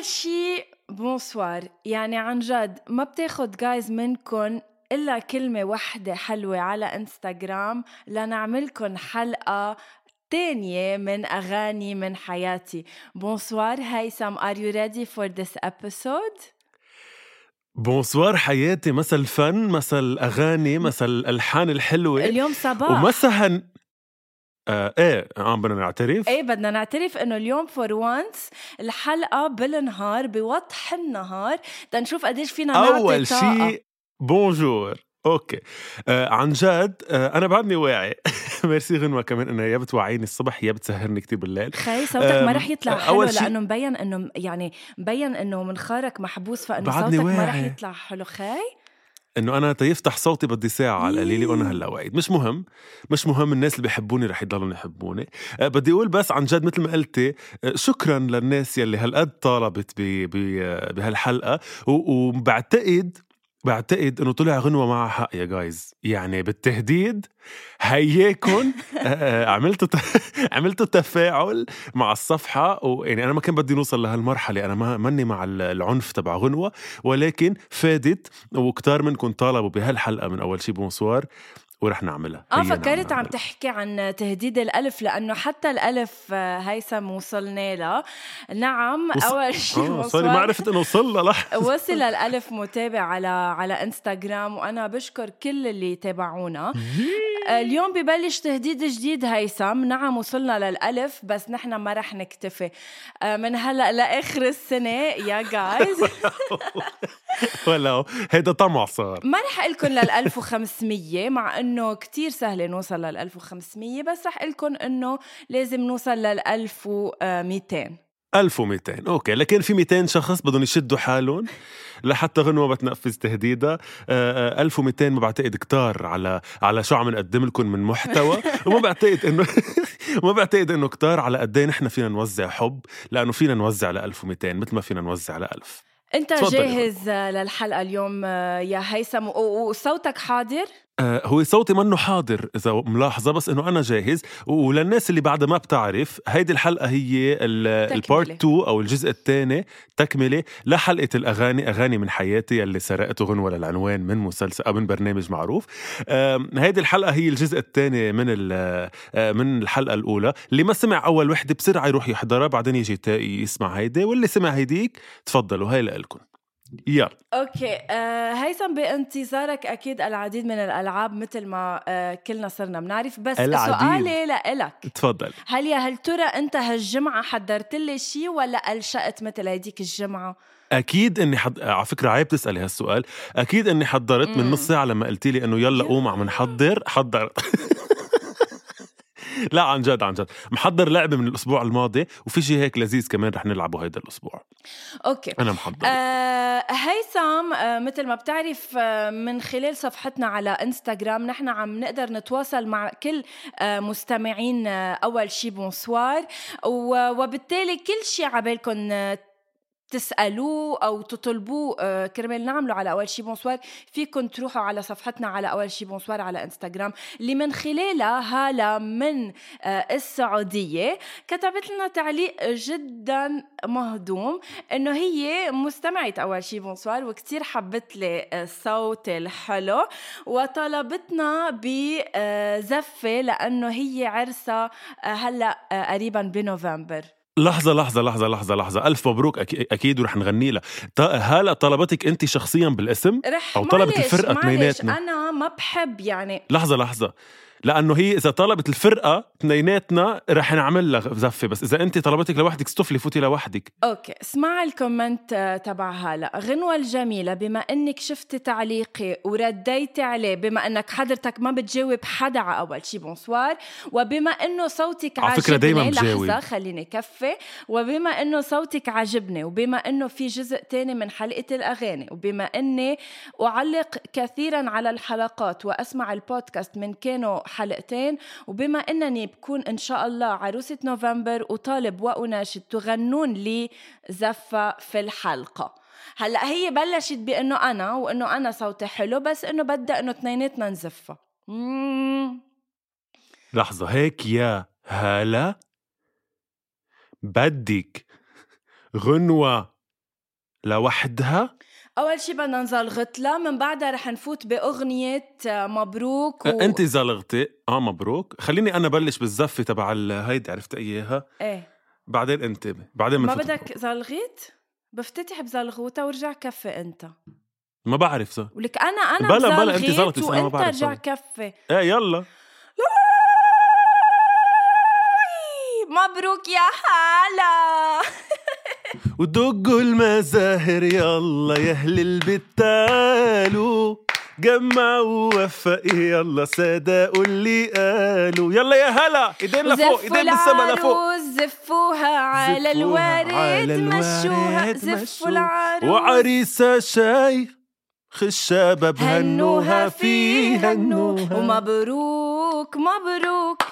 أول شي bonsoir يعني عن جد ما بتاخد جايز منكم إلا كلمة واحدة حلوة على انستغرام لنعملكن حلقة تانية من أغاني من حياتي. bonsoir هيثم are you ready for this episode؟ bonsoir حياتي مثل فن مثل أغاني مثل الألحان الحلوة. اليوم صباح. ومسها آه إيه عم بدنا نعترف. إيه بدنا نعترف إنه اليوم for once الحلقة بالنهار بوضح النهار تنشوف قديش فينا نعطي أول. شيء bonjour okay. آه عن جد آه أنا بعدني واعي. ميرسي غنوة كمان إنها يا بتوعيني الصبح يا بتسهرني كتير بالليل. خي صوتك ما أم، رح يطلع حلو أول شي- لأنه مبين إنه يعني مبين إنه منخارك محبوس فإنه صوتك ما رح واعي. يطلع حلو خي. إنه أنا تيفتح صوتي بدي ساعة على القليله وأنا هلأ واعي مش مهم. مش مهم. الناس اللي بيحبوني رح يضلوا يحبوني. أه بدي أقول بس عن جد مثل ما قلتي أه، شكرا للناس يلي هالقد طالبت بهالحلقة. وبعتقد بعتقد إنه طلع غنوة معها حق يا جايز يعني بالتهديد هياكن أه، أه، عملتوا ت- عملتوا تفاعل مع الصفحة ويعني أنا ما كان بدي نوصل لهالمرحلة. أنا ما ماني مع ال- العنف تبع غنوة ولكن فادت. وكتار منكم طالبوا بهالحلقة من أول شي bonsoir ورح نعملها. آه فكرت عم. تحكي عن تهديد الألف لأنه حتى الألف آه، هيثم وصلنا لها نعم وص- أول شيء آه sorry ما عرفت إنه وصلنا لح وصل الألف متابع على على إنستغرام وأنا بشكر كل اللي تابعونا. اليوم ببلش تهديد جديد هيثم. نعم وصلنا للألف بس نحن ما رح نكتفي. آه، من هلأ لآخر السنة يا جايز ولا هيدا طمع صار. ما رح لكم لل 1500 مع إنه كتير سهل نوصل لل 1500 بس رح لكم إنه لازم نوصل لل 1200 1200 أوكي. لكن في 200 شخص بدهم يشدوا حالهم لحتى غنوة بتنفذ تهديدها. آه، آه، 1200 ما بعتقد كتار على على شو عم نقدم لكم من محتوى. وما بعتقد إنه ما بعتقد إنه كتار على قد إيه نحن فينا نوزع حب لأنه فينا نوزع ل 1200 مثل ما فينا نوزع ل 1000 انت جاهز للحلقة اليوم آه، يا هيثم؟ وصوتك حاضر؟ هو صوتي منه حاضر إذا ملاحظة بس إنه أنا جاهز. وللناس اللي بعدها ما بتعرف هيدي الحلقة هي البارت 2 أو الجزء الثاني تكملة لحلقة الأغاني أغاني من حياتي اللي سرقته غنوه للعنوان من مسلسل أو من برنامج معروف. هيدي الحلقة هي الجزء الثاني من آه، من الحلقة الأولى. اللي ما سمع أول وحدة بسرعة يروح يحضرها بعدين يجي يسمع هيدي واللي سمع هيديك تفضلوا هاي لكم يلا. أوكي. آه هيثم بانتظارك أكيد العديد من الألعاب مثل ما آه كلنا صرنا بنعرف. بس العديد. سؤالي لإلك. تفضل. هل يا هل ترى أنت هالجمعة حضرت لي شيء ولا الشقت مثل هديك الجمعة؟ أكيد إني حد... على فكرة عيب تسألي هالسؤال. أكيد إني حضرت من. نص ساعة لما قلت لي إنه يلا قوم عم نحضر. حضرت لا عن جد عن جد. محضر لعبة من الأسبوع الماضي وفي شيء هيك لذيذ كمان رح نلعبه هيدا الأسبوع. okay. أنا محضر. آه هيثم آه مثل ما بتعرف آه من خلال صفحتنا على إنستغرام نحن عم نقدر نتواصل مع كل آه مستمعين آه أول شي bonsoir وبالتالي كل شي عبالكم آه تسألوه أو تطلبوه آه، كرمال نعمله على أول شي bonsoir فيكم تروحوا على صفحتنا على أول شي bonsoir على إنستغرام اللي من خلالها هالة من آه، السعودية كتبت لنا تعليق جدا مهضوم إنه هي مستمعة أول شي بونسوار وكتير حبت لي الصوت الحلو وطلبتنا بزفة لأنه هي عرسها هلأ قريبا بنوفمبر. لحظة لحظة لحظة لحظة لحظة. ألف مبروك أكيد, أكيد ورح نغني لها هلا طلبتك أنت شخصيا بالاسم؟ رح أو طلبت الفرقة اثنيناتنا؟ أنا ما بحب يعني لحظة لحظة. لأنه هي إذا طلبت الفرقة اثنيناتنا رح نعمل لها زفة. بس إذا أنت طلبتك لوحدك اصطفلي فوتي لوحدك. okay اسمع ال comment آه، تبع هلا. غنوة الجميلة بما إنك شفتي تعليقي ورديتي عليه بما إنك حضرتك ما بتجاوب حدا على أول شي bonsoir وبما إنه صوتك على عجبني فكرة دايماً بجاوب. لحظة خليني كفي. وبما إنه صوتك عجبني وبما إنه في جزء تاني من حلقة الأغاني وبما إني أعلق كثيرا على الحلقات وأسمع البودكاست من كانوا حلقتين. وبما أنني بكون إن شاء الله عروسة نوفمبر وطالب وأناشد تغنون لي زفة في الحلقة. هلأ هي بلشت بإنه أنا وإنه أنا صوتي حلو بس إنه بدها إنه اثنيناتنا نزفها. لحظة هيك يا هلا؟ بدك غنوة لوحدها؟ أول شي بدنا نزلغط لها من بعدها رح نفوت بأغنية آه، مبروك و... أنت زلغتي. آه مبروك. خليني أنا بلش بالزفة تبع هيدي عرفت إياها؟ إيه. بعدين أنت بعدين ما بدك زلغيت؟ بفتتح بزلغوطة ورجع كفي أنت. ما بعرف صح. ولك أنا أنا بلا- بلا، زلطي، بس أنا ما وأنت بعرف رجع. كفي. إيه يلا. مبروك يا هلا ودقوا المزاهر يلا يا أهل البيت تعالوا جمعوا ووفق يلا صدقوا اللي قالوا. يلا يا هلا ايدين لفوق ايدين بالسما لفوق. زفوها على على مشوها زفوا. العروس. وعريسة شاي خشابة بهنوها فيه هنوها ومبروك مبروك.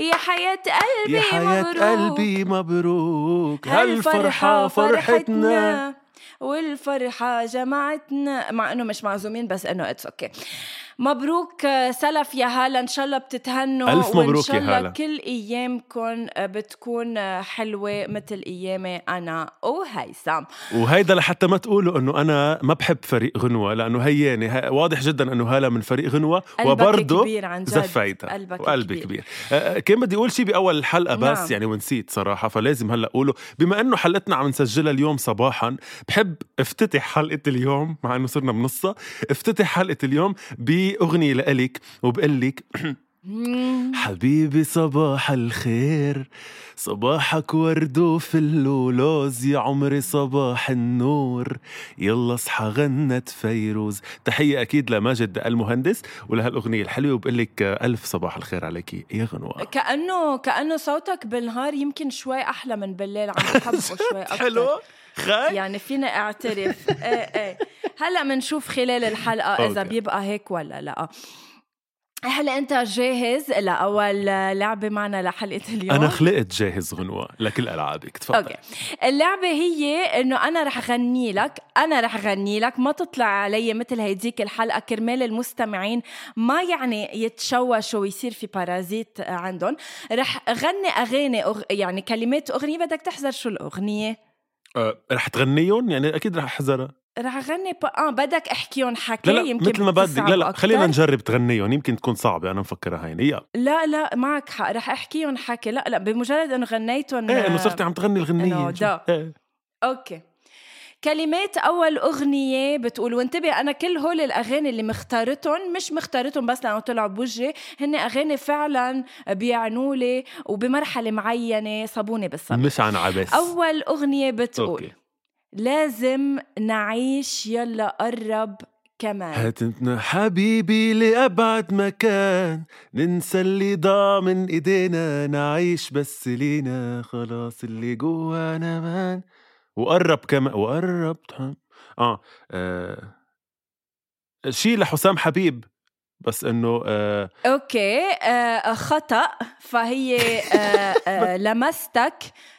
يا حياة قلبي يا حياة مبروك. قلبي مبروك. هالفرحة فرحتنا؟ والفرحة جمعتنا. مع إنه مش معزومين بس إنه it's okay مبروك آه، سلف يا هلا إن شاء الله بتتهنوا ألف مبروك شاء يا الله هلا. كل أيامكم آه، بتكون آه، حلوة مثل أيامي أنا وهيثم وهيدا لحتى ما تقولوا إنه أنا ما بحب فريق غنوة لأنه هياني ه- واضح جدا إنه هلا من فريق غنوة قلبك وبرضه كبير عن جد زفيتها قلبك وقلبي كبير. كبير. كان بدي أقول شيء بأول الحلقة بس نعم. يعني ونسيت صراحة فلازم هلا أقوله بما إنه حلقتنا عم نسجلها اليوم صباحا بحب أفتتح حلقة اليوم مع إنه صرنا بنصها أفتتح حلقة اليوم باغنيه لإلك وبقول لك. حبيبي صباح الخير صباحك ورد وفل ولوز يا عمري صباح النور. يلا اصحى غنت فيروز. تحية أكيد لماجد المهندس ولهالأغنية الحلوة وبقول لك ألف صباح الخير عليك يا غنوة. كأنه كأنه صوتك بالنهار يمكن شوي أحلى من بالليل عم بحبه شوي أكتر. حلو يعني فينا أعترف. إيه إيه. هلأ بنشوف خلال الحلقة إذا. بيبقى هيك ولا لأ. هلأ أنت جاهز لأول لعبة معنا لحلقة اليوم؟ أنا خلقت جاهز غنوة لكل ألعابك. تفضل. أوكي. اللعبة هي إنه أنا رح غني لك أنا رح غني لك ما تطلع علي مثل هيديك الحلقة كرمال المستمعين ما يعني يتشوشوا ويصير في parasites عندهم. رح غني أغاني أغ... يعني كلمات أغنية بدك تحذر شو الأغنية. أه رح تغنيهم؟ يعني أكيد رح أحذرها. رح غني ب... آه بدك احكيهم حكي لا لا يمكن مثل ما بدك لا لا. خلينا نجرب تغنيهم يمكن تكون صعبة أنا مفكرها هيني. يلا. لا لا معك حق رح احكيهم حكي. لا لا بمجرد إنه غنيتهم إيه إنه صرتي عم تغني دا. إيه. okay. كلمات أول أغنية بتقول وانتبه أنا كل هول الأغاني اللي مختارتهم مش مختارتهم بس لأنه طلعوا بوجهي هن أغاني فعلا بيعنوا لي وبمرحلة معينة صابوني بالصبر. مش عن عبس. أول أغنية بتقول أوكي. لازم نعيش يلا قرب كمان. هاتنا حبيبي لأبعد مكان ننسى اللي ضاع من إيدينا نعيش بس لينا خلاص اللي جوانا مان. وقرب كمان وقرب تحم. آه, آه. شي لحسام حبيب بس إنه آه okay آه خطأ فهي آه آه لمستك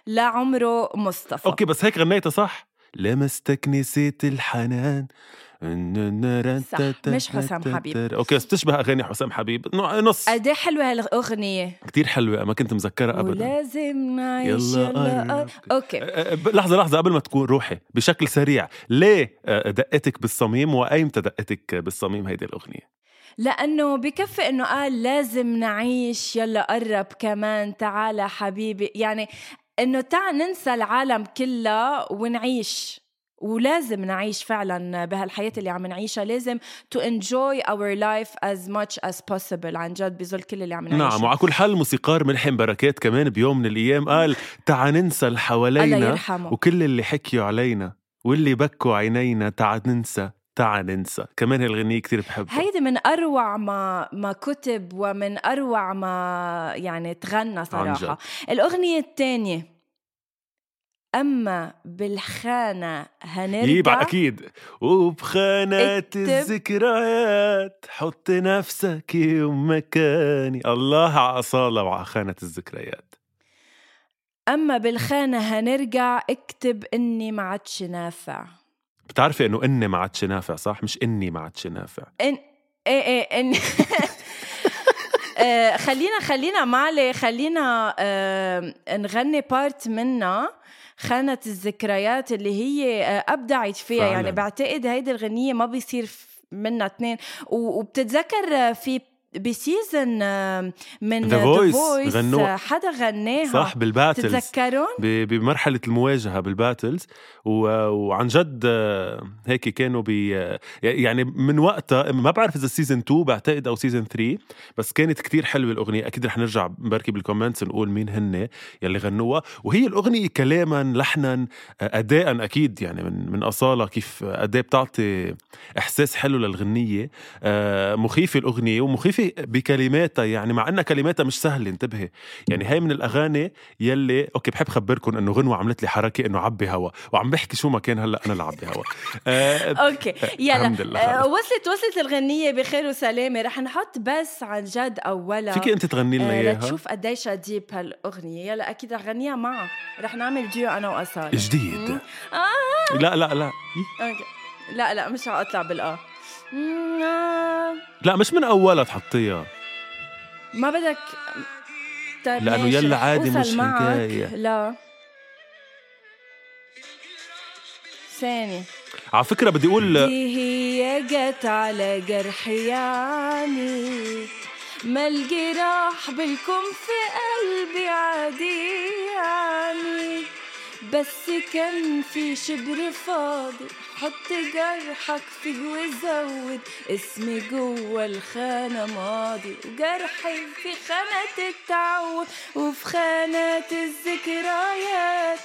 لعمرو مصطفى okay بس هيك غنيتها صح لمستك نسيت الحنان مش حسام حبيب. okay بس بتشبه اغاني حسام حبيب نص قد إيه حلوة هالاغنيه كتير حلوة ما كنت مذكرها ابدا ولازم نعيش يلا. okay لحظة لحظة قبل ما تكون روحي بشكل سريع ليه دقتك بالصميم وأيمتى دقتك بالصميم هيدي الأغنية لأنه بكفي انه قال لازم نعيش يلا قرب كمان تعال حبيبي يعني انه تعال ننسى العالم كلها ونعيش ولازم نعيش فعلا بهالحياة اللي عم نعيشها. لازم to enjoy our life as much as possible. عن جد بظل كل اللي عم نعيشه. نعم وعلى كل حال الموسيقار ملحم بركات كمان بيوم من الأيام قال تعا ننسى اللي حوالينا وكل اللي حكيوا علينا واللي بكوا عينينا. تعا ننسى تعا ننسى. كمان هالغنية كتير بحبها. هيدي من أروع ما ما كتب ومن أروع ما يعني تغنى عن صراحة. جد. أما بالخانة هنرجع. يبقى أكيد. وبخانات اكتب. الذكريات. حط نفسك يوم مكاني. الله على أصالة وعلى خانة الذكريات. أما بالخانة هنرجع. اكتب إني ما عادش نافع. بتعرفي إنه إني ما عادش نافع صح؟ مش إني ما عادش نافع. ان إيه إيه ان آه، خلينا خلينا معلي خلينا آه، نغني بارت منها خانة الذكريات اللي هي آه، أبدعت فيها فعلاً. يعني بعتقد هيدي الغنية ما بيصير منها اثنين وبتتذكر في بسيزن آه، من ذا Voice فويس. حدا غناها. صح بال battles. تتذكرون؟ بمرحلة المواجهة بال battles. وعن جد آه، هيك كانوا بي آه، يعني من وقتها ما بعرف إذا season 2 بعتقد أو season 3 بس كانت كتير حلوة الأغنية. أكيد رح نرجع بركي بال comments نقول مين هن يلي غنوها. وهي الأغنية كلاما لحنا آه، أداء أكيد يعني من من أصالة كيف أداء بتعطي إحساس حلو للغنية. آه، مخيفة الأغنية ومخيفة بكلماتها يعني مع أنها كلماتها مش سهلة انتبهي. يعني هاي من الأغاني يلي okay بحب خبركم إنه غنوة عملت لي حركة إنه عبي هوا وعم بحكي شو ما كان هلأ أنا اللي عبي هوا. آه، okay يلا. الحمد لله. آه، وصلت وصلت الغنية بخير وسلامة. رح نحط بس عن جد أولا فيك أنت تغني لنا آه، إياها؟ لتشوف قديش deep هالأغنية يلا أكيد رح غنيها معها رح نعمل ديو أنا وأصالة. جديد. آه. لا لا لا. أوكي. لا لا مش حأطلع بالآ مم، آه. لا مش من أولها تحطيها. ما بدك طيب ماشي، يلا عادي مش معك. حكاية. لا. ثانية. على فكرة بدي أقول هي جت على جرحي يعني. ما الجراح بالكم في قلبي عادي يعني. بس كان في شبر فاضي. حط جرحك فيه وزود اسمي جوه الخانة ماضي. وجرحي في خانة التعود وفي خانة الذكريات.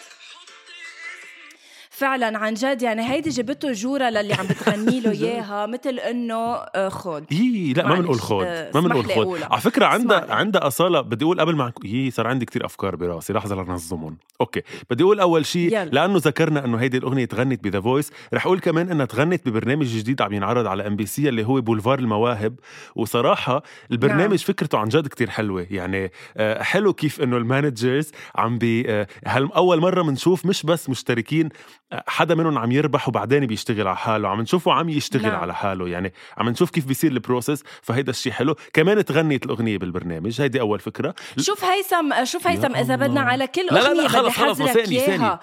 فعلا عن جد يعني هيدي جبته جورة للي عم بتغني له إياها مثل إنه آه، خود. يي لا ما بنقول خود. آه، ما بنقول خود. على فكرة عندها. عندها أصالة. بدي أقول قبل ما يي صار عندي كتير أفكار براسي. لحظة لنظمهم أوكي. بدي أقول أول شيء. لأنه ذكرنا إنه هيدي الأغنية تغنت ب The Voice رح أقول كمان إنها تغنت ببرنامج جديد عم ينعرض على إم بي سي اللي هو بولفار المواهب. وصراحة البرنامج نعم. فكرته عن جد كتير حلوة. يعني آه، حلو كيف إنه ال managers عم بي هل أول مرة بنشوف مش بس مشتركين حدا منهم عم يربح وبعدين بيشتغل على حاله عم نشوفه عم يشتغل نعم. على حاله يعني عم نشوف كيف بيصير ال process فهيدا الشيء حلو. كمان تغنيت الأغنية بالبرنامج هيدي أول فكرة. شوف هيثم شوف هيثم إذا. بدنا على كل لا لا أغنية لا خلص خلص ثاني ثاني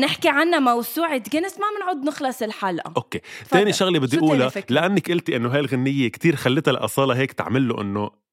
نحكي عنها موسوعة جنس ما بنعود نخلص الحلقة. أوكي. ثاني شغلة بدي أقولها؟ لأنك قلتي إنه هاي الغنية كتير خلتها الأصالة هيك تعمل له إنه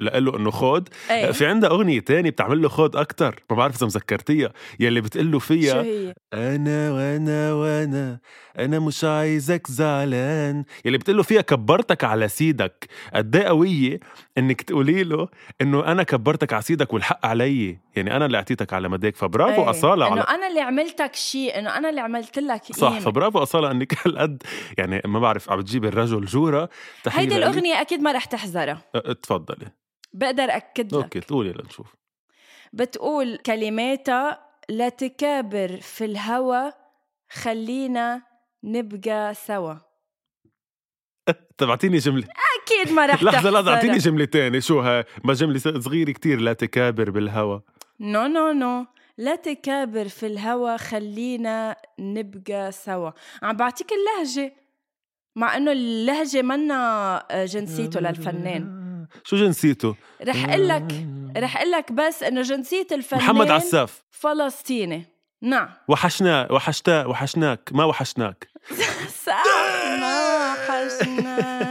لقله إنه خود إيه. في عندها أغنية تانية بتعمل له خود أكتر. ما بعرف إذا مذكرتيها. يلي بتقول له شو فيها هي؟ أنا وأنا وأنا أنا مش عايزك زعلان. يلي بتقول له فيها كبرتك على سيدك. قد إيه قوية إنك تقولي له إنه أنا كبرتك على سيدك والحق علي. يعني أنا اللي أعطيتك على مداك. فبرافو إيه. أصالة إنه على أنا اللي عملتك شيء. إنه أنا اللي عملت لك صح قيمة. فبرافو أصالة إنك هالقد يعني ما بعرف عم بتجيب الرجل جورة. هيدي. الأغنية أكيد ما رح تحذرها أه، تفضلي. بقدر اكد لك. أوكي قولي لنشوف. بتقول كلماتها لا تكابر في الهوى خلينا نبقى سوا. تبعتيني جملة. أكيد ما رح لحظة تحذرها. أعطيني جملة تانية. شو ها؟ ما جملة صغيرة كتير. لا تكابر بالهوى. no no no لا تكابر في الهوى خلينا نبقى سوا. عم بعطيك اللهجة مع إنه اللهجة منا جنسيته للفنان. شو جنسيته؟ رح أقول لك رح أقول لك بس إنه جنسية الفنان محمد عساف. فلسطيني. نعم. وحشنا وحشتا وحشناك ما وحشناك. ما وحشناك.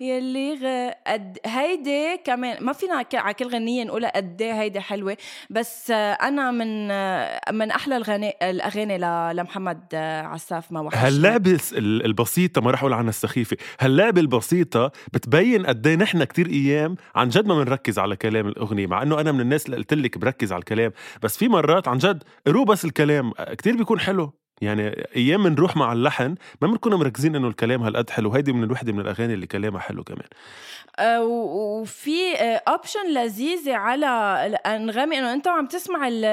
يلي غ... قد هيدي كمان ما فينا على كل غنية نقولها قد إيه هيدي حلوة بس آه، أنا من آه، من أحلى الغني الأغاني ل... لمحمد آه، عساف ما وحشني. هاللعبة البسيطة ما رح أقول عنها السخيفة هاللعبة البسيطة بتبين قد إيه نحن كتير أيام عن جد ما بنركز على كلام الأغنية مع إنه أنا من الناس اللي قلت لك بركز على الكلام بس في مرات عن جد قروا بس الكلام كتير بيكون حلو. يعني أيام بنروح مع اللحن ما بنكون مركزين إنه الكلام هالقد حلو. هيدي من الوحدة من الأغاني اللي كلامها حلو كمان. آه، وفي option لذيذة على الانغامي إنه أنت عم تسمع ال-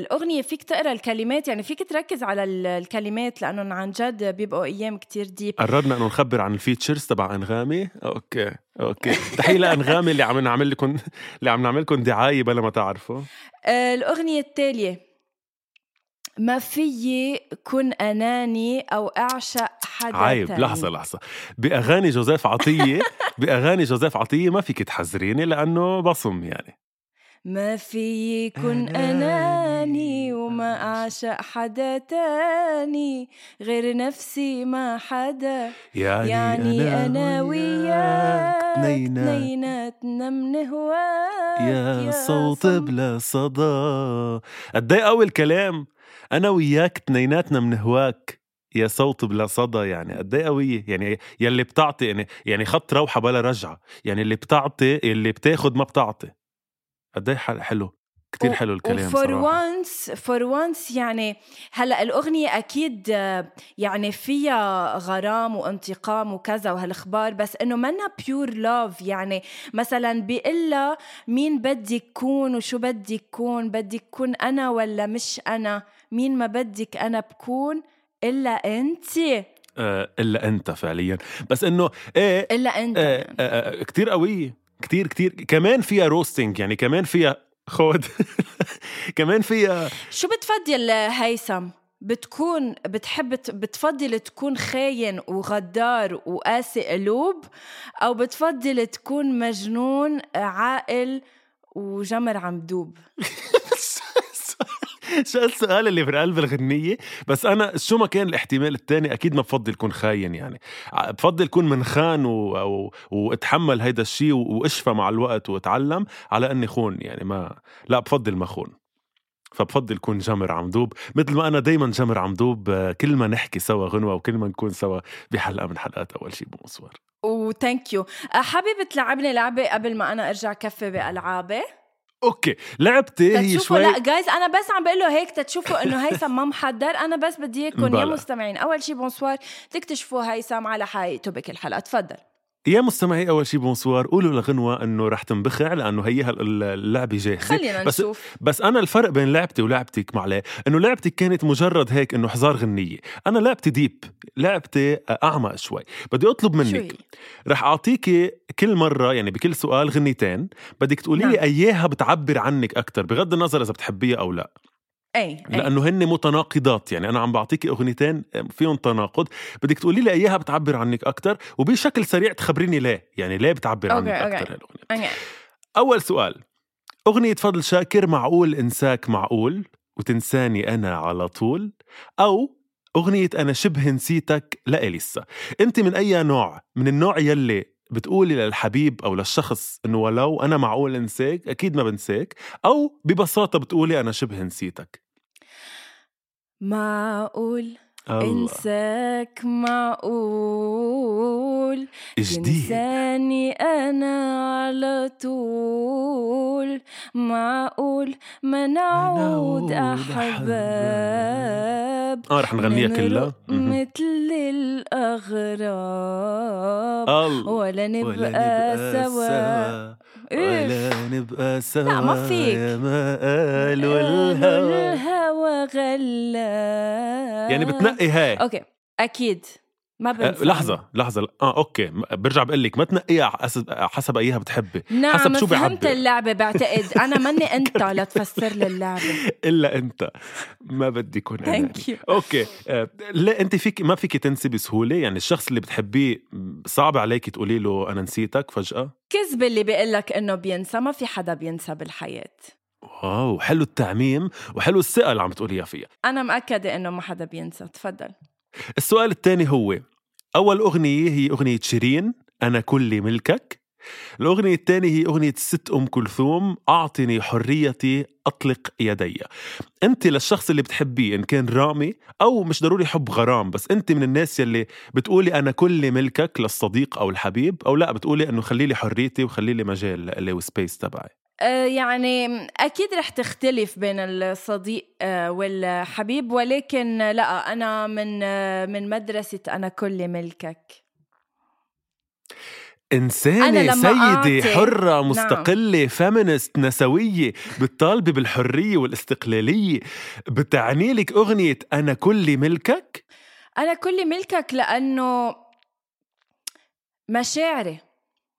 الأغنية فيك تقرأ الكلمات يعني فيك تركز على ال- الكلمات لأنه عن جد بيبقوا أيام كتير deep قررنا إنه نخبر عن ال features تبع أنغامي. okay okay. تحية لأنغامي اللي عم نعمل لكم اللي عم نعمل لكم دعاية بلا ما تعرفوا. آه، الأغنية التالية. ما فيي كن أناني أو أعشق حدا عيب تاني. لحظة لحظة. بأغاني جوزيف عطية بأغاني جوزيف عطية ما فيك تحذريني لأنه بصم يعني. ما فيي كن أناني. وما أعشق حدا تاني غير نفسي ما حدا. يعني, يعني أنا وياك تنينا اثنيناتنا من هواك يا صوت بلا صدى. قد إيه قوي الكلام أنا وياك تنيناتنا من هواك يا صوت بلا صدى يعني قد إيه قوية؟ يعني يلي بتعطي يعني يعني خط روحة بلا رجعة يعني اللي بتعطي اللي بتاخد ما بتعطي. قد إيه حل- حلو كتير حلو الكلام for once for once يعني هلأ الأغنية أكيد يعني فيها غرام وانتقام وكذا وهالأخبار بس إنه منا pure love يعني. مثلا بيقلها مين بدي كون وشو بدي كون بدي كون أنا ولا مش أنا؟ مين ما بدك أنا بكون إلا أنت. آه إلا أنت فعليا. بس إنه إيه إلا أنت آه آه آه كتير قويه كتير كتير. كمان فيها roasting يعني كمان فيها خود. كمان فيها شو بتفضل هيثم؟ بتكون بتحب بتفضل تكون خاين وغدار وقاسي قلوب؟ أو بتفضل تكون مجنون عاقل وجمر عم دوب؟ شو السؤال اللي في قلب الغنية؟ بس أنا شو ما كان الاحتمال الثاني أكيد ما بفضل يكون خاين يعني. بفضل يكون منخان و... و... واتحمل هيدا الشيء و... واشفى مع الوقت واتعلم على أني خون يعني ما لا بفضل ما خون. فبفضل كون جمر عمدوب مثل ما أنا دايما جمر عمدوب كل ما نحكي سوا غنوة وكل ما نكون سوا بحلقة من حلقات أول شيء bonsoir. و thank you حابب تلعبني لعبة قبل ما أنا أرجع كفي بألعابي. okay لعبتي هي شوي لا جايز أنا بس عم بقول له هيك تتشوفوا إنه هيثم ما محضر أنا بس بدي إياكم يا. مستمعين أول شي bonsoir تكتشفوا هيثم على حقيقته بكل حلقه تفضل يا مستمعي اول شيء bonsoir قولوا لغنوة إنه رح تنبخع لأنه هي اللعبة جاهزة. خلينا بس نشوف. بس أنا الفرق بين لعبتي ولعبتك معليه إنه لعبتي كانت مجرد هيك إنه حزار غنية. أنا لعبتي deep لعبتي أعمق شوي. بدي أطلب منك؟ رح اعطيكي كل مرة يعني بكل سؤال غنيتين بدك تقولي لي نعم. أياها بتعبر عنك أكثر بغض النظر إذا بتحبيها أو لا. أي لأنه هن متناقضات يعني أنا عم بعطيكي أغنيتين فيهم تناقض. بدك تقولي لي إياها بتعبر عنك أكثر وبشكل سريع تخبريني ليه يعني ليه بتعبر okay، عنك okay. أكثر هالاغنيه okay. أول سؤال أغنية فضل شاكر معقول إنساك معقول وتنساني أنا على طول؟ أو أغنية أنا شبه نسيتك لاليسا أنت من أي نوع؟ من النوع يلي بتقولي للحبيب أو للشخص إنه ولو أنا معقول إنساك أكيد ما بنساك أو ببساطة بتقولي أنا شبه نسيتك؟ معقول؟ الله. إنساك معقول. جديد تنساني أنا على طول. معقول؟ ما نعود أحباب. آه رح نغنيها كلها. مثل الأغراب. الله. ولا نبقى سوا. إيه. ولا نبقى سوا لا، ما فيك. يا ما قالوا قالوا الهوى غلاب يعني بتنقي هاي أوكي أكيد ما أه بنسى لحظة لحظة. آه okay. برجع بقول لك ما تنقيها حسب حسب اياها بتحبي. نعم حسب شو فهمت بيعبر. اللعبة بعتقد. أنا ماني أنت لتفسر لي اللعبة. إلا أنت. ما بدي أنا thank you أوكي. آه، لا أنت فيك ما فيك تنسي بسهولة؟ يعني الشخص اللي بتحبيه صعب عليك تقولي له أنا نسيتك فجأة؟ كذب اللي بيقول لك إنه بينسى. ما في حدا بينسى بالحياة. wow حلو التعميم وحلو الثقه اللي عم تقوليها فيها. أنا مأكدة إنه ما حدا بينسى. تفضل. السؤال الثاني هو أول أغنية هي أغنية شيرين أنا كلي ملكك. الأغنية الثانية هي أغنية ست أم كلثوم أعطني حريتي أطلق يدي. أنت للشخص اللي بتحبيه إن كان رامي أو مش ضروري حب غرام بس أنت من الناس يلي بتقولي أنا كل ملكك للصديق أو الحبيب أو لا بتقولي أنه خلي لي حريتي وخلي لي مجال لإلي وسبيس تبعي. يعني أكيد رح تختلف بين الصديق آه، والحبيب ولكن لا أنا من آه، من مدرسة أنا كل ملكك. إنسانة سيدة أعطي- حرة مستقلة فيمينست نسوية بتطالبي بالحرية والاستقلالية. بتعني لك أغنية أنا كل ملكك؟ أنا كل ملكك لأنه مشاعري.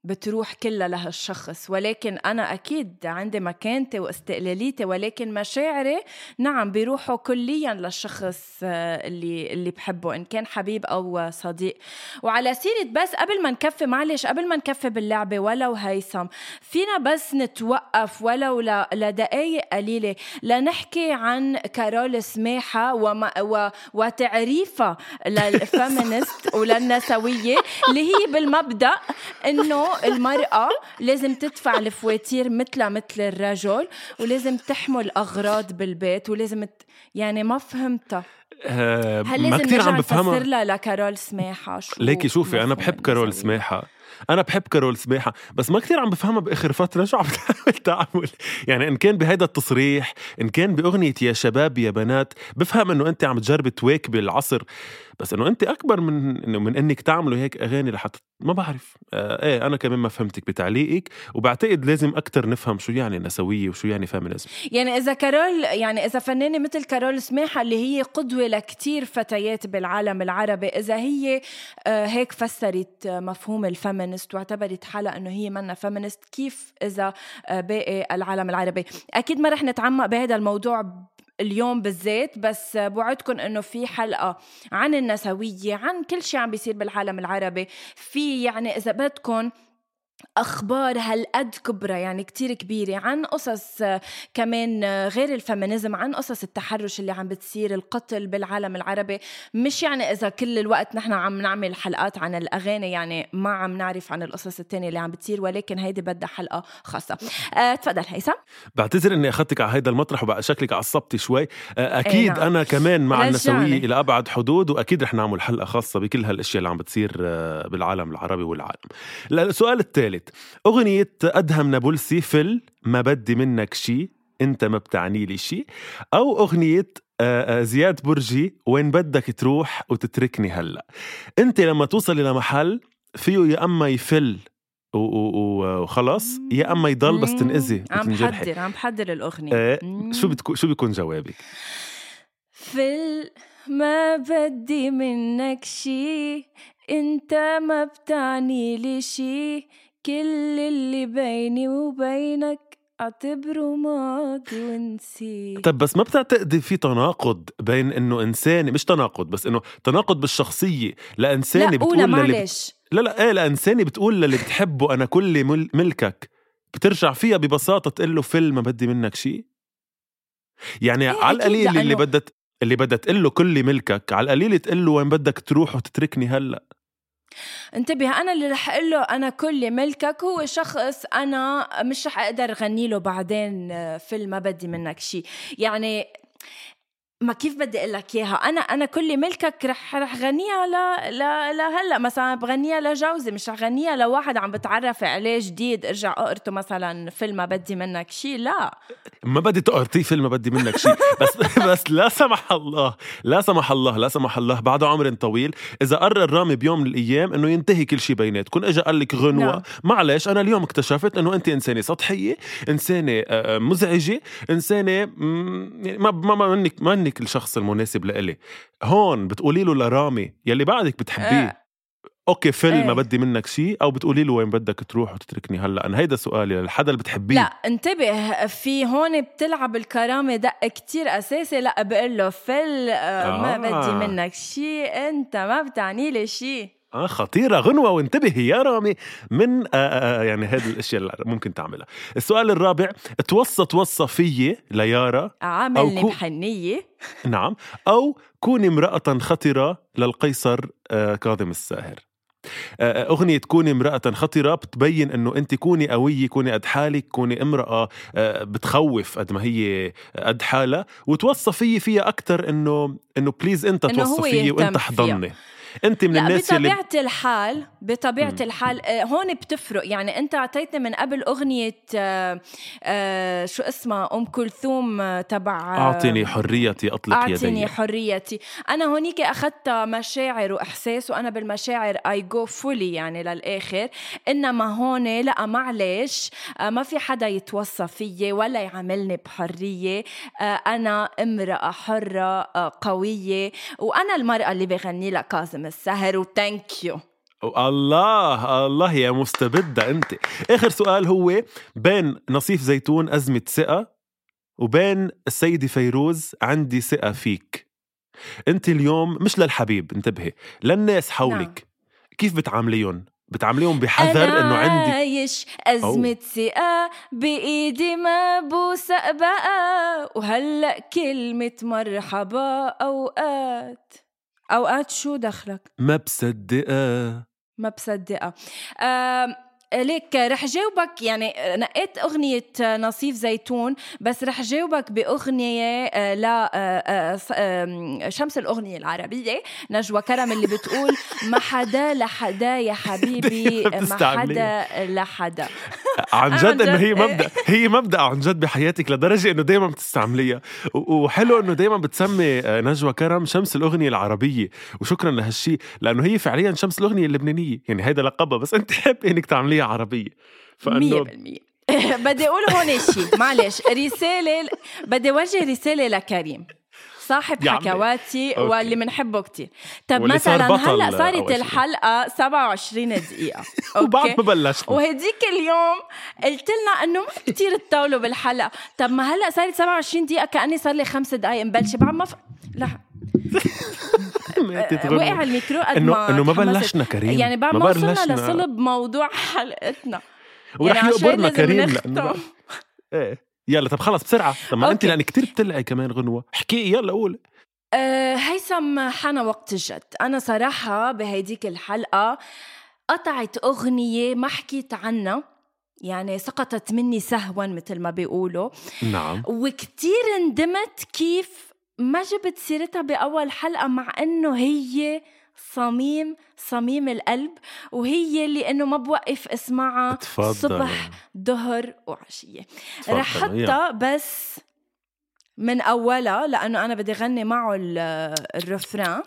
بتروح كلها لهالشخص ولكن أنا أكيد عندي مكانتي واستقلاليتي ولكن مشاعري نعم بيروحوا كليا للشخص آه، اللي اللي بحبه إن كان حبيب أو صديق. وعلى سيرة بس قبل ما نكفي معلش قبل ما نكفي باللعبة ولو هيثم فينا بس نتوقف ولو لدقايق قليلة لنحكي عن كارول سماحة وما و وتعريفها لل feminist وللنسوية اللي هي بالمبدأ إنه المرأة لازم تدفع الفواتير مثلها مثل الرجل ولازم تحمل أغراض بالبيت ولازم ت... يعني ما فهمتها. آه هل ما لازم كثير نرجع عم بفهمها؟ لها لكارول سماحة شو ليكي شوفي أنا مفهوم بحب كارول؟ سماحه أنا بحب كارول سماحه بس ما كثير عم بفهمها بآخر فترة. شو عم بتعمل تعمل؟ يعني إن كان بهيدا التصريح إن كان بأغنية يا شباب يا بنات بفهم إنه أنت عم تجربي تواكبي العصر. بس إنه انت أكبر من إنه من إنك تعملوا هيك أغاني لحتى ما بعرف. آه إيه أنا كمان ما فهمتك بتعليقك وبعتقد لازم أكثر نفهم شو يعني نسوية وشو يعني féminisme يعني إذا كارول يعني إذا فنانة مثل كارول سماحة اللي هي قدوة لكتير فتيات بالعالم العربي إذا هي آه، هيك فسرت آه، مفهوم ال feminist واعتبرت حالها إنه هي منا feminist كيف إذا آه، باقي العالم العربي؟ أكيد ما رح نتعمق بهذا الموضوع اليوم بالذات بس بوعدكم إنه في حلقة عن النسوية عن كل شيء عم بيصير بالعالم العربي. في يعني إذا بدكم أخبار هالقد كبرى يعني كتير كبيرة عن قصص آه، كمان آه، غير الفيمينيزم عن قصص التحرش اللي عم بتصير القتل بالعالم العربي. مش يعني إذا كل الوقت نحن عم نعمل حلقات عن الأغاني يعني ما عم نعرف عن القصص التانية اللي عم بتصير ولكن هيدي بدها حلقة خاصة. أه تفضل هيثم. بعتذر إني أخذتك على هيدا المطرح وبقى شكلك عصبتي شوي. آه، أكيد نعم. أنا كمان مع. النسوية إلى أبعد حدود وأكيد رح نعمل حلقة خاصة بكل هالأشياء اللي عم بتصير بالعالم العربي والعالم. السؤال الثالث. أغنية أدهم نابلسي فل ما بدي منك شي أنت ما بتعني لي شي. أو أغنية آه، آه، زياد برجي وين بدك تروح وتتركني هلا. أنت لما توصلي لمحل فيه يا أما يفل وخلص يا أما يضل بس تنأذي عم بحضر عم بحضر الأغنية. آه،. شو بتكون شو بيكون جوابك؟ فل ما بدي منك شي أنت ما بتعني لي شي. كل اللي بيني وبينك أعتبره ماضي ونسي طب بس ما بتعتقدي في تناقض بين إنه انسانه مش تناقض بس إنه تناقض بالشخصية لانسانه لا بتقول للي معلش. لا لا إيه لانسانه بتقول للي بتحبه أنا كل مل... ملكك. بترجع فيها ببساطة تقول له فيل ما بدي منك شيء؟ يعني إيه على القليل اللي بدها اللي بدها تقول له كل ملكك على القليل تقول له وين بدك تروح وتتركني هلأ؟ انتبه أنا اللي رح أقول له أنا كل ملكك هو شخص أنا مش رح أقدر غني له بعدين آه، فيلم ما بدي منك شيء يعني ما كيف بدي أقول لك إياها؟ أنا أنا كل ملكك رح رح غنيها ل ل لهلا. مثلا بغنيها لجوزي مش رح غنيها لواحد عم بتعرف عليه جديد. ارجع اقرته مثلا فيلم ما بدي منك شيء. لا. ما بدي تقرطيه فيلم ما بدي منك شيء. بس بس لا سمح الله لا سمح الله لا سمح الله بعد عمر طويل إذا قرر رامي بيوم من الأيام إنه ينتهي كل شيء بيناتكم. اجى قال لك غنوة نعم. معلش أنا اليوم اكتشفت إنه أنت إنسانة سطحية إنسانة آه، مزعجة إنسانة يعني ما ما ما منك ما منك الشخص المناسب لإلي هون بتقولي له لرامي يلي بعدك بتحبيه آه. أوكي فل ما إيه. بدي منك شيء أو بتقولي له وين بدك تروح وتتركني هلأ أنا هيدا سؤالي للحدا اللي بتحبيه لا انتبه في هون بتلعب الكرامة دق كتير أساسي لا بقول له فل آه. ما آه. بدي منك شي أنت ما بتعني لي شي آه خطيرة. غنوة وانتبهي يا رامي. من آه آه يعني هذه الأشياء اللي ممكن تعملها. السؤال الرابع توصى توصى فيي ليارا عاملني كو- بحنية نعم. أو كوني امرأة خطرة للقيصر آه كاظم الساهر. آه، أغنية كوني امرأة خطرة بتبين إنه أنت كوني قوية كوني قد حالك كوني امرأة آه، بتخوف قد ما هي قد حالها. وتوصى فيي فيها أكتر إنه إنه بليز أنت يهتم وأنت. حضني أنت من الناس يلي بطبيعة الحال بطبيعة مم. الحال آه، هون بتفرق. يعني أنت أعطيتني من قبل أغنية آه، آه، شو اسمها؟ أم كلثوم تبع أعطني حريتي أعطني يدي. حريتي. أنا هونيك أخذت مشاعر وإحساس وأنا بالمشاعر I go fully يعني للآخر. إنما هون لا معلش ما في حدا يتوصى فيي ولا يعاملني بحرية. أنا امرأة حرة آه، قوية. وأنا المرأة اللي بغني لها كاظم. السهر وثانك يو الله الله يا مستبدة أنت. آخر سؤال هو بين نصيف زيتون أزمة ثقة وبين السيدة فيروز عندي ثقة فيك. أنت اليوم مش للحبيب انتبهي للناس حولك. نعم. كيف بتعامليهم؟ بتعامليهم بحذر إنه عندك؟ عايش أزمة ثقة بإيدي ما بوثق بقى وهلأ كلمة مرحبا أوقات. أوقات شو دخلك؟ ما بصدقها ما بصدقها آم، ليك رح جاوبك يعني نقيت أغنية نصيف زيتون بس رح جاوبك بأغنية آه، لا آه، آه، شمس الأغنية العربية نجوى كرم اللي بتقول ما حدا لحدا يا حبيبي ما. حدا لحدا عن جد إنه. هي مبدأ هي مبدأ عن جد بحياتك لدرجة إنه دائما بتستعمليها وحلو إنه دائما بتسمي آه، نجوى كرم شمس الأغنية العربية وشكرا لهالشيء لأنه هي فعليا شمس الأغنية اللبنانية يعني هيدا لقبها بس أنت حابة إنك تعمليها عربية مية فإنه بالمية. بدي أقول هون شيء معلش رسالة بدي وجه رسالة لكريم صاحب. حكواتي أوكي. واللي بنحبه كتير. طب مثلا هلأ صارت شيء. الحلقة 27 دقيقة. وبعد ما بلشنا. وهديك اليوم قلت لنا إنه ما كثير تطولوا بالحلقة. طب ما هلأ صارت 27 دقيقة كأني صار لي خمس دقائق مبلشة بعد ما ف... لا. غنوة. وقع الميكرو قد انه ما إنه ما. بلشنا كريم يعني بعد ما وصلنا. لصلب موضوع حلقتنا ورح يعني يقبرنا كريم. لأنه إيه يلا طب خلص بسرعة طب ما انت أوكي. لاني كتير بتلعي كمان غنوة احكي يلا قول أه هيثم حان وقت الجد أنا صراحة بهيديك الحلقة قطعت أغنية ما حكيت عنها يعني سقطت مني سهوا مثل ما بيقولوا نعم وكتير ندمت كيف ما جبت سيرتها بأول حلقة مع إنه هي صميم صميم القلب وهي اللي إنه ما بوقف اسمعها تفضل صبح ظهر وعشية. تفضل، رح. حطها بس من أولها لأنه أنا بدي غني معه ال- الرفران.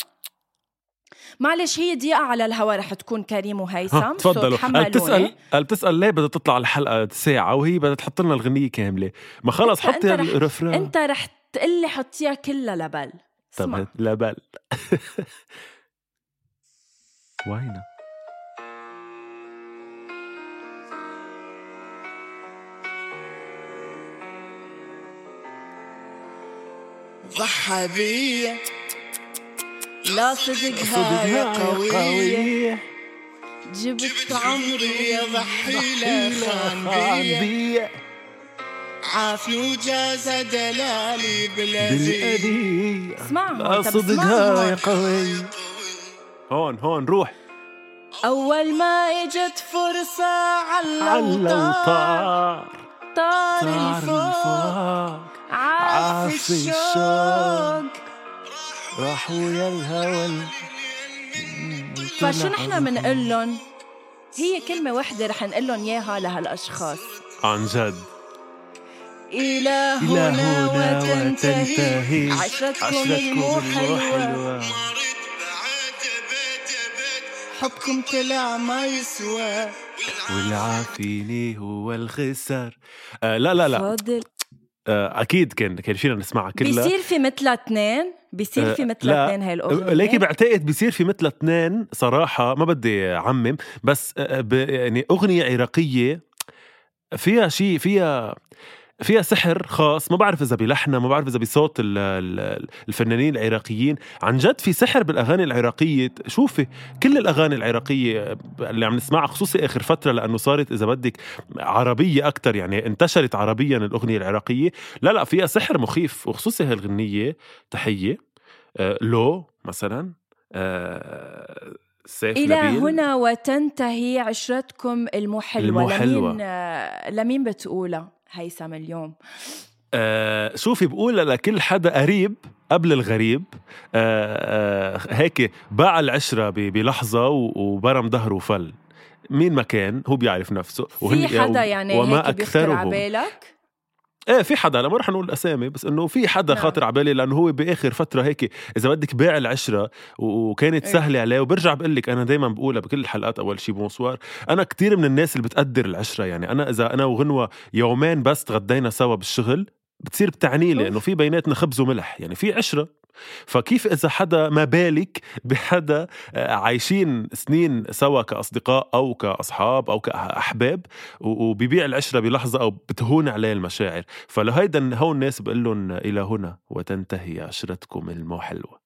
معلش هي دقيقة على الهواء رح تكون كريم وهيثم تفضلوا. قال تحملوني. قال بتسأل ليه بدها تطلع الحلقة ساعة وهي بدها تحط لنا الغنية كاملة؟ ما خلص حطي الرفران. انت رح تقلي حطيها كلها لبل. طب لا بل وينه ضحى بيا لا صدقها يا قوية جبت عمري. يا ضحي لا خان بيا عافي وجاز دلالي بالأذي اسمعها طب صدقها يا. قوي. هون هون روح. أول ما إجت فرصة على على الأوطار طار الفوق عافي الشوق. راح ويا الهوى فشو نحن بنقول لهم هي كلمة وحدة رح نقول لهم إياها لهالأشخاص. عن جد. إلى هنا هنا وتنتهي عشرتكم المو حلوة. حبكم طلع ما يسوى. والعافيني هو الخسر. آه لا لا لا. فاضل. آه، أكيد كان كان فينا نسمعها كلها بيصير في مثلها اثنين؟ بيصير آه، في لا. اثنين هاي الاغنيه ليكي بعتقد بصير في مثل اثنين صراحة. ما بدي أعمم. بس آه، ب- يعني أغنية عراقية فيها شيء فيها فيها سحر خاص ما بعرف إذا بلحنها ما بعرف إذا بصوت ال- ال- الفنانين العراقيين. عن جد في سحر بالأغاني العراقية. شوفي كل الأغاني العراقية اللي عم نسمعها خصوصي آخر فترة لأنه صارت إذا بدك عربية أكثر يعني انتشرت عربيا الأغنية العراقية. لا لا فيها سحر مخيف. وخصوصي هالغنية تحية آه، لو مثلا آه، سيف إلى نبيل. هنا وتنتهي عشرتكم المحلوة. المحلوة. لمين آه، لمين بتقولها؟ هيثم اليوم. آه شوفي بقول لكل حدا قريب قبل الغريب آه آه هيك باع العشرة ب- بلحظة و- وبرم ظهره وفل. مين ما كان هو بيعرف نفسه. في حدا يعني وما هيك بيخطر على بالك؟ إيه في حدا لا ما رح نقول اسامي بس إنه في حدا نعم. خاطر على بالي لأنه هو بآخر فترة هيك إذا بدك باع العشرة وكانت إيه. سهلة عليه وبرجع بقول لك أنا دائما بقولها بكل الحلقات أول شي بونسوار أنا كتير من الناس اللي بتقدر العشرة يعني أنا إذا أنا وغنوة يومين بس تغدينا سوا بالشغل بتصير بتعني لي. إنه في بيناتنا خبز وملح يعني في عشرة. فكيف إذا حدا ما بالك بحدا آه، عايشين سنين سوا كأصدقاء أو كأصحاب أو كأحباب وبيبيع العشرة بلحظة أو بتهون عليه المشاعر. فلهيدا هون الناس بقول لهم إلى هنا وتنتهي عشرتكم المحلوه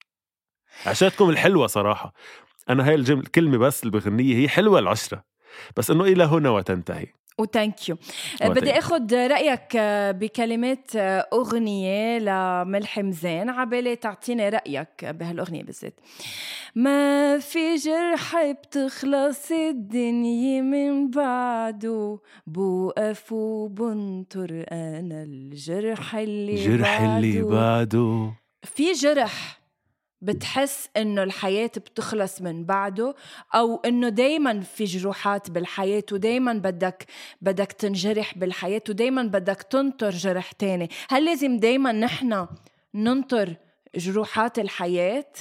عشرتكم الحلوة صراحة. أنا هاي الجمله الكلمة بس اللي بغنية هي حلوة العشرة بس إنه إلى هنا وتنتهي. وثانك يو Oh, بدي thank you. آخذ رأيك آه، بكلمات آه، أغنية لملحم زين عبالي تعطيني رأيك بهالأغنية بالذات. ما في جرح بتخلص الدنيا من بعده. بوقف وبنطر أنا الجرح اللي جرح اللي بعده. بعده. في جرح. بتحس إنه الحياة بتخلص من بعده أو إنه دايما في جروحات بالحياة ودايما بدك بدك تنجرح بالحياة ودايما بدك تنطر جرح تاني هل لازم دايما نحن ننطر جروحات الحياة؟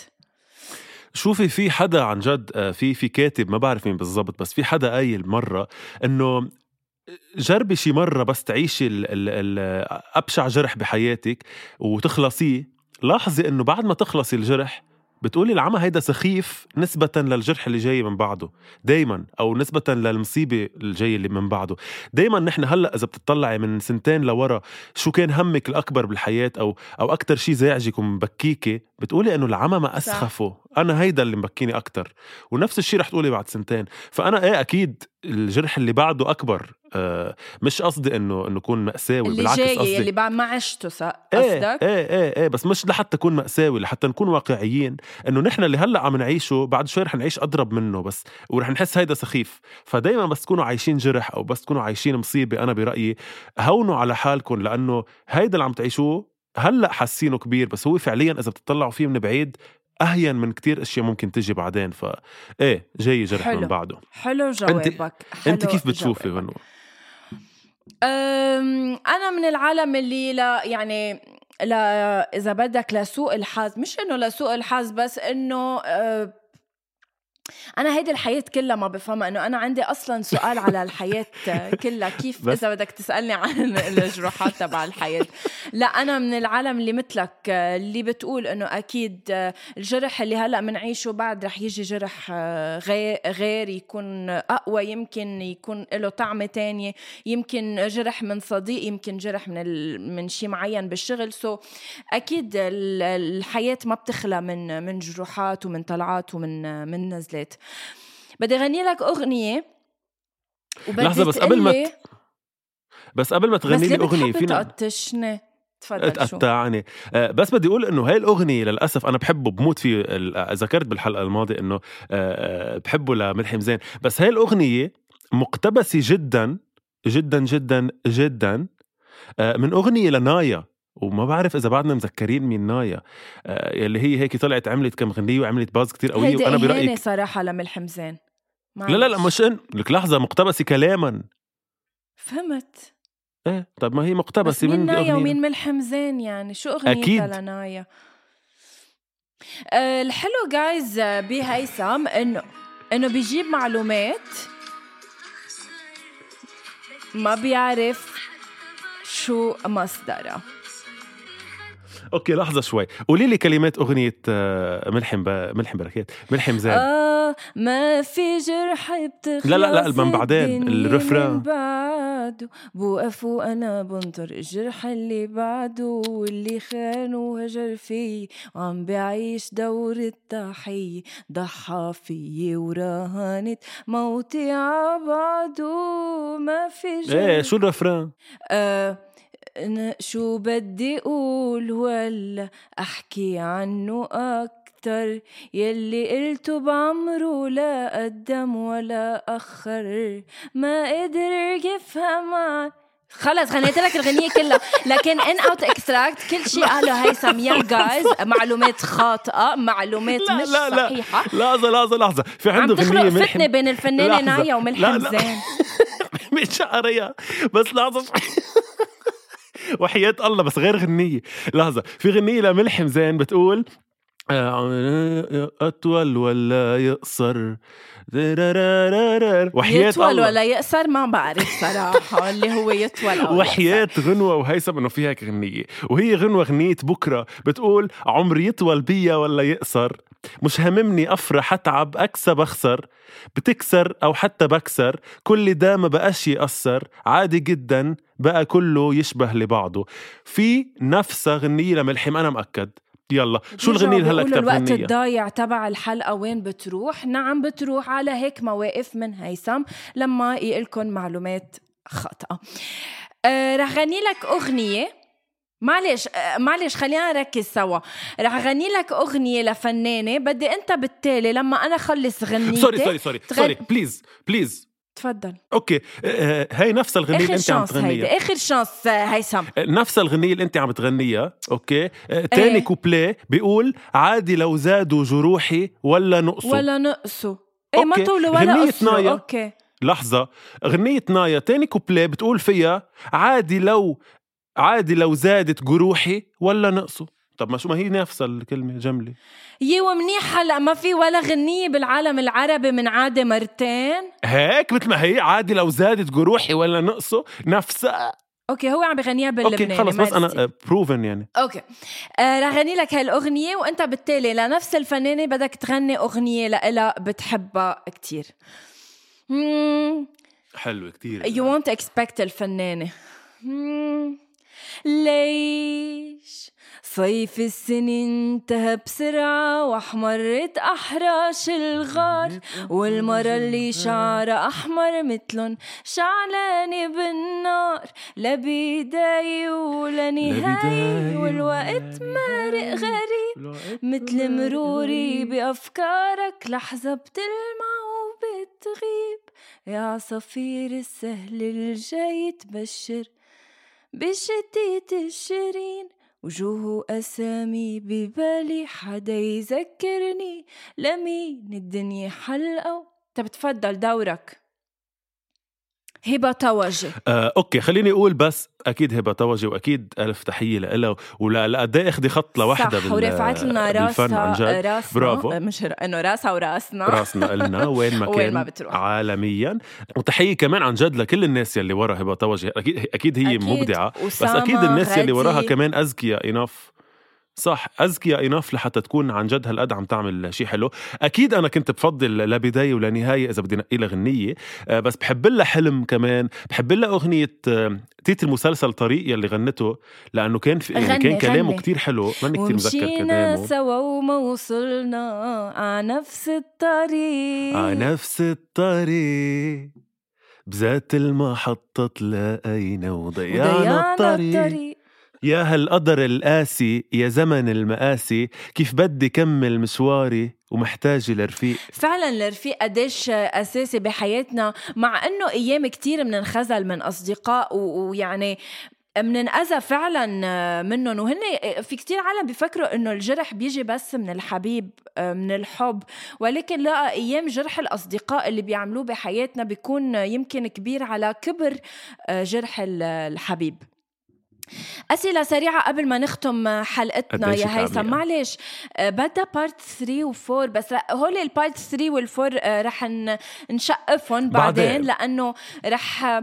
شوفي في حدا عن جد آه، في في كاتب ما بعرف مين بالضبط بس في حدا قايل مرة إنه جربي شي مرة بس تعيشي ال ال ال أبشع جرح بحياتك وتخلصيه لاحظي إنه بعد ما تخلصي الجرح بتقولي العمى هيدا سخيف نسبة للجرح اللي جاي من بعده. دايما أو نسبة للمصيبة الجاية اللي من بعده. دايما نحن هلأ إذا بتطلعي من سنتين لورا شو كان همك الأكبر بالحياة أو أو أكتر شي زعجك ومبكيكي بتقولي إنه العمى ما أسخفه. أنا هيدا اللي مبكيني أكتر. ونفس الشي رح تقولي بعد سنتين. فأنا إيه أكيد الجرح اللي بعده أكبر. آه مش قصدي إنه إنه يكون مأساوي اللي بالعكس جاي قصدي اللي بعد ما عشته إيه قصدك؟ إيه إيه إيه بس مش لحتى يكون مأساوي لحتى نكون واقعيين. إنه نحن اللي هلأ عم نعيشه بعد شوي رح نعيش أضرب منه بس ورح نحس هيدا سخيف. فدايما بس تكونوا عايشين جرح أو بس تكونوا عايشين مصيبة أنا برأيي هونوا على حالكم لأنه هيدا اللي عم تعيشوه هلأ حاسينه كبير بس هو فعليا إذا بتطلعوا فيه من بعيد أهين من كتير أشياء ممكن تجي بعدين ف إيه جاي جرح حلو. من بعده. حلو جوابك. حلو انت كيف بتشوفي أم، أنا من العالم اللي لا يعني لا إذا بدك لسوء الحظ مش إنه لسوء الحظ بس إنه أنا هيدي الحياة كلها ما بفهمها إنه أنا عندي أصلا سؤال على الحياة كلها. كيف إذا بدك تسألني عن الجروحات تبع الحياة؟ لا أنا من العالم اللي مثلك اللي بتقول إنه أكيد أه، الجرح اللي هلأ بنعيشه بعد رح يجي جرح غير غير يكون أقوى يمكن يكون له طعمة تانية يمكن جرح من صديق يمكن جرح من ال... من شيء معين بالشغل. سو أكيد ال- الحياة ما بتخلى من من جروحات ومن طلعات ومن من نزلات بدي اغني لك اغنيه وبدي لحظة بس قبل ما تقلي- بس قبل ما تغني لي اغنيه فينا تقطشني تفضل تقطعني آه، بس بدي أقول انه هاي الاغنيه للاسف أنا بحبه بموت فيه ذكرت بالحلقة الماضيه انه آه، بحبه لملحم زين بس هاي الاغنيه مقتبسه جدا جدا جدا جدا آه، من اغنيه لنايا وما بعرف إذا بعدنا مذكرين مين نايا. آه، يلي هي هيك طلعت عملت كم غنيه وعملت باز كتير قوية وأنا برأيك صراحة لملحم زين لا لا لا. مش إن لك لحظة مقتبسة كلاما. فهمت. إيه طب ما هي بس مقتبسه مين من نايا. ومين ملحم زين يعني؟ شو أغنيتها أكيد. لنايا؟ آه، الحلو جايز بهيثم إنه إنه بيجيب معلومات. ما بيعرف شو مصدرها. أوكي لحظة شوي. قولي لي كلمات أغنية آه، ملحم ب... ملحم بركات. ملحم زاد. آه ما في جرح بتخلص لا، لا، لا، من بعدين، الرفران. بعده. بوقف وأنا بنطر. الجرح اللي بعده واللي خان وهجر في وعم بعيش دور الضحية ضحى فيي وراهنت موتي عبعده. ما في جرح. إيه شو الرفران آه أنا شو بدي أقول ولا أحكي عنه أكتر. يلي قلته بعمره لا قدم ولا أخر. ما قدر يفهم عن- خلص غنيت لك الغنية كلها. لكن ان اوت اكستراكت كل شيء قاله هيثم يا جايز معلومات خاطئة معلومات لا مش لا لا. صحيحة. لحظة لحظة لحظة. في عنده غنية فتنة ملحم بين الفنانة لحظة. نايا وملحم. زين مش قرية بس شوي. وحياة الله بس غير غنية. لحظة في غنية لملحم زين بتقول أطول ولا يقصر وحياة يطول الله. ولا يقصر ما بعرف صراحة اللي هو يطول أو وحياة غنوة وهيثم إنه فيها هيك غنية. وهي غنوة غنية بكرة بتقول عمري يطول بيا ولا يقصر مش هممني أفرح اتعب أكسب أخسر. بتكسر أو حتى بكسر كل ده ما بقاش يأثر. عادي جدا بقى كله يشبه لبعضه. في نفسها غنية لملحم أنا مأكد. يلا شو الغنية اللي هلأ بيقولوا كتب الوقت الضايع تبع الحلقة وين بتروح؟ نعم بتروح على هيك مواقف من هيثم لما يقلكن معلومات خاطئة. آه رح غني لك أغنية. معلش آه، معلش خلينا نركز سوا. رح غني لك أغنية لفنانة بدي أنت بالتالي لما أنا خلص غنيتي sorry sorry sorry تغن- sorry please please تفضل. okay. آه، هاي نفس الغنية اللي أنت عم تغنيها هيدي آخر chance آه، هيثم. نفس الغنية اللي أنت عم تغنيها. okay. آه، تاني إيه. كوبليه بيقول عادي لو زادوا جروحي ولا نقصوا. ولا نقصوا. إيه ما. طولوا ولا غنية نايا. okay. لحظة. غنية نايا تاني كوبليه بتقول فيها عادي لو عادي لو زادت جروحي ولا نقصوا طب ما شو ما هي نفس الكلمة جملة. يي ومنيح هلا ما في ولا غنية بالعالم العربي من عادة مرتين. هيك مثل ما هي عادي لو زادت جروحي ولا نقصوا نفسها okay هو عم بغنيها باللبناني okay خلص بس. أنا proven يعني. okay. آه رح غني لك هالأغنية وأنت بالتالي لنفس الفنانة بدك تغني أغنية لإلها بتحبها كتير. مم، حلو كتير. You won't expect الفنانة. مم، ليش؟ صيف السنة انتهى بسرعة واحمرت أحراش الغار والمرة اللي شعرها أحمر متلن شعلانة بالنار لا بداية ولا نهاية والوقت مارق غريب. مثل مروري بأفكارك لحظة بتلمع وبتغيب. يا عصافير السهل الجاي تبشر بالشتيت الشيرين وجوه أسامي ببالي حدا يذكرني. لمين الدنيا حلقة. طب تفضل دورك. هبة توجه آه، أوكي خليني أقول بس أكيد هبة توجه وأكيد ألف تحية لها ولقد إيه أخذي خط لوحده صح ورفعت لنا راسها راسنا برافو. مش ر- إنه راسها وراسنا راسنا إلنا وين ما كان وين ما بتروح. عالميا وتحية كمان عن جد لكل الناس يلي ورا هبة توجه أكيد أكيد هي أكيد. مبدعة بس أكيد الناس يلي وراها. كمان اذكياء انف صح اذكياء انف لحتى تكون عن جد هالقد عم تعمل شيء حلو أكيد أنا كنت بفضل لا بداية ولا نهاية إذا بدي نقي لها غنية آه، بس بحب لها حلم كمان بحب لها أغنية آه، تيت المسلسل طريق يلي غنته لأنه كان في يعني غني- كان كلامه. كتير حلو ماني كتير ومشينا كلامه سوا وما وصلنا على نفس الطريق على نفس الطريق بذات المحطة تلاقينا وضيعنا وضيعنا الطريق. الطريق يا هالقدر القاسي يا زمن المقاسي كيف بدي كمل مشواري ومحتاجة لرفيق. فعلا الرفيق قديش أساسي بحياتنا مع إنه أيام كتير بننخزل من أصدقاء و- ويعني مننأذى فعلا منهم. وهن في كتير عالم بيفكروا إنه الجرح بيجي بس من الحبيب من الحب. ولكن لا أيام جرح الأصدقاء اللي بيعملوه بحياتنا بيكون يمكن كبير على كبر جرح الحبيب. أسئلة سريعة قبل ما نختم حلقتنا يا هيثم تعبانة. معلش بدها part 3 و4 بس هول ال part 3 وال4 رح نشقفهم بعدين, بعدين. لأنه رح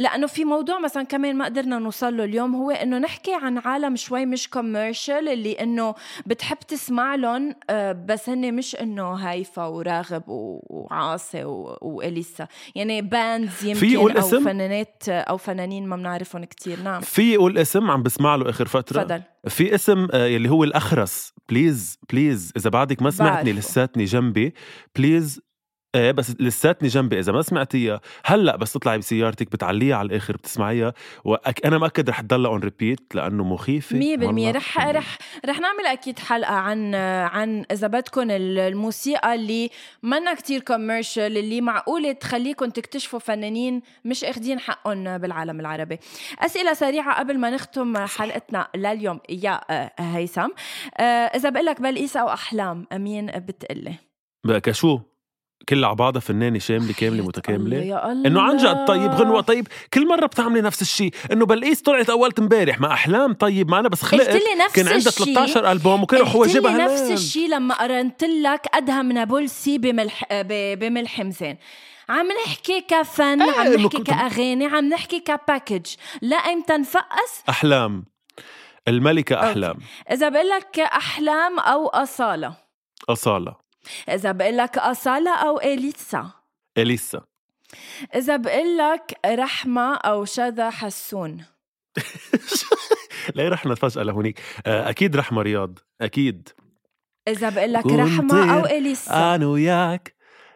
لأنه في موضوع مثلا كمان ما قدرنا نوصل له اليوم هو إنه نحكي عن عالم شوي مش commercial اللي إنه بتحب تسمع لهم آه، بس هن مش إنه هيفا وراغب وعاصي وإليسا. يعني bands يمكن أو اسم؟ فنانات أو فنانين ما بنعرفهم كتير. نعم. في يقول اسم عم بسمع له آخر فترة. تفضل. في اسم آه، يلي هو الأخرس. please please إذا بعدك ما سمعتني. لساتني جنبي please إيه بس لساتني جنبي. إذا ما سمعتيها هلأ بس تطلعي بسيارتك بتعليها على الآخر بتسمعيها. وأنا مأكد رح تضلها on repeat لأنه مخيفة. مية بالمية. والله. رح رح رح نعمل أكيد حلقة عن عن إذا بدكم ال- الموسيقى اللي منا كتير commercial اللي معقولة تخليكم تكتشفوا فنانين مش أخدين حقهم بالعالم العربي. أسئلة سريعة قبل ما نختم حلقتنا لليوم. يا آه، هيثم. آه، إذا بقول لك بلقيس أو احلام مين بتقلي كشو؟ كلها على بعضها فنانة شاملة كاملة متكاملة. يا الله. إنه عن جد طيب غنوة طيب كل مرة بتعملي نفس الشيء. إنه بلقيس طلعت اولت امبارح ما أحلام طيب ما أنا بس قلت خلقت لي نفس كان عندها الشيء. 13 ألبوم وكانوا حواجبها نفس. الشيء لما قرنت لك ادهم نابلسي بملح بملح مزان عم نحكي كفن إيه، عم نحكي كأغاني عم نحكي كباكج. لا إمتى نفقس؟ أحلام. الملكة أوكي. احلام إذا بقول لك أحلام أو أصالة. أصالة. إذا بقول لك أصالة أو إليسا. إليسا. إذا بقول لك رحمة أو شذا حسون. ليه رحنا فجأة لهونيك. آه، أكيد رحمة رياض أكيد. إذا بقول لك ونطير رحمة أو إليسا. أنا وياك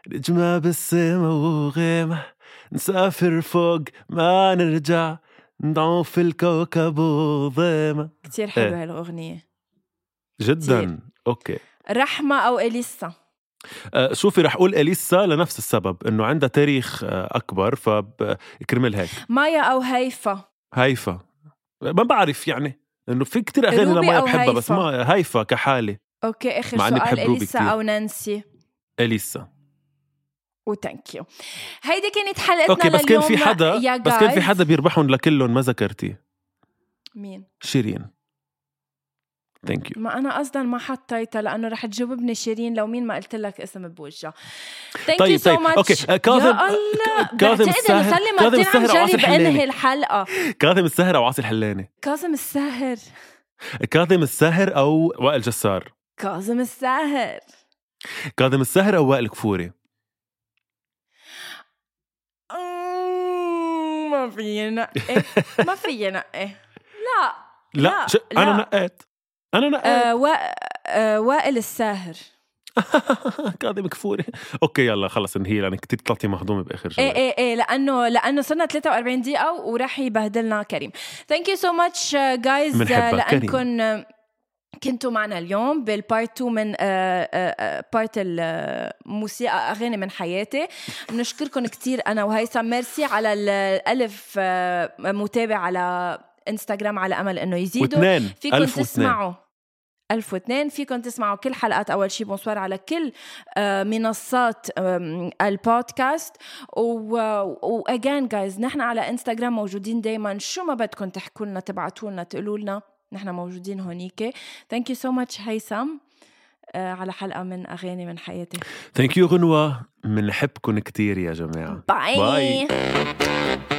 نجمة بالسما وغيمة. نسافر فوق ما نرجع نضعف الكوكب وظيمة كثير حلوة إيه. هالأغنية. جدا. كتير. أوكي. رحمة أو إليسا؟ آه، شوفي رح أقول إليسا لنفس السبب إنه عندها تاريخ آه، أكبر فكرمل هيك. مايا أو هيفا؟ هيفا. ما بعرف يعني إنه في كتير أغاني روبي لما أو بحبها بس هيفا؟ ما هيفا كحالة. أوكي آخر مع سؤال إليسا. أو نانسي؟ إليسا. و thank you هيدي كانت حلقتنا okay بس كان في حدا بس كان في. حدا بيربحهم لكلهم ما ذكرتي مين؟ شيرين. Thank you ما أنا أصلا ما حطيتها لأنه رح تجاوبني شيرين لو مين ما قلت لك اسم بوجهها. Thank you so much okay آه، كاظم كاظم الساهر- كاظم مرتين عم الساهر أو عاصي جرب الحلاني. انهي الحلقة؟ كاظم الساهر أو عاصي الحلاني كاظم الساهر. كاظم الساهر أو وائل جسار. كاظم الساهر. كاظم الساهر أو وائل كفوري. أمم، ما في نقي ما في نقي لا لا, لا، ش... أنا لا. نقيت أنا نقيت آه وا... آه وائل الساهر. كاظم كفوري. أوكي يلا خلص انهي لأنك كثير طلعتي مهضومة بآخر إيه جواب إيه إيه لأنه لأنه صرنا 43 دقيقة وراح يبهدلنا كريم. Thank you so much guys. لانكم آه، كنتوا معنا اليوم بال part 2 من آه، part الموسيقى أغاني من حياتي. بنشكركم كتير أنا وهيثم. ميرسي على الالف آه، متابع على انستغرام على أمل إنه يزيدوا. فيكم ألف واثنين تسمعوا 1002 فيكم تسمعوا كل حلقات أول شي. Bonsoir على كل آه، منصات البودكاست. و again guys نحن على انستغرام موجودين دائما شو ما بدكم تحكوا لنا تبعتوا لنا تقولوا لنا نحن موجودين هونيك. Thank you so much هيثم. آه، على حلقة من أغاني من حياتي. Thank you غنوة. بنحبكم كثير يا جماعة. Bye. Bye.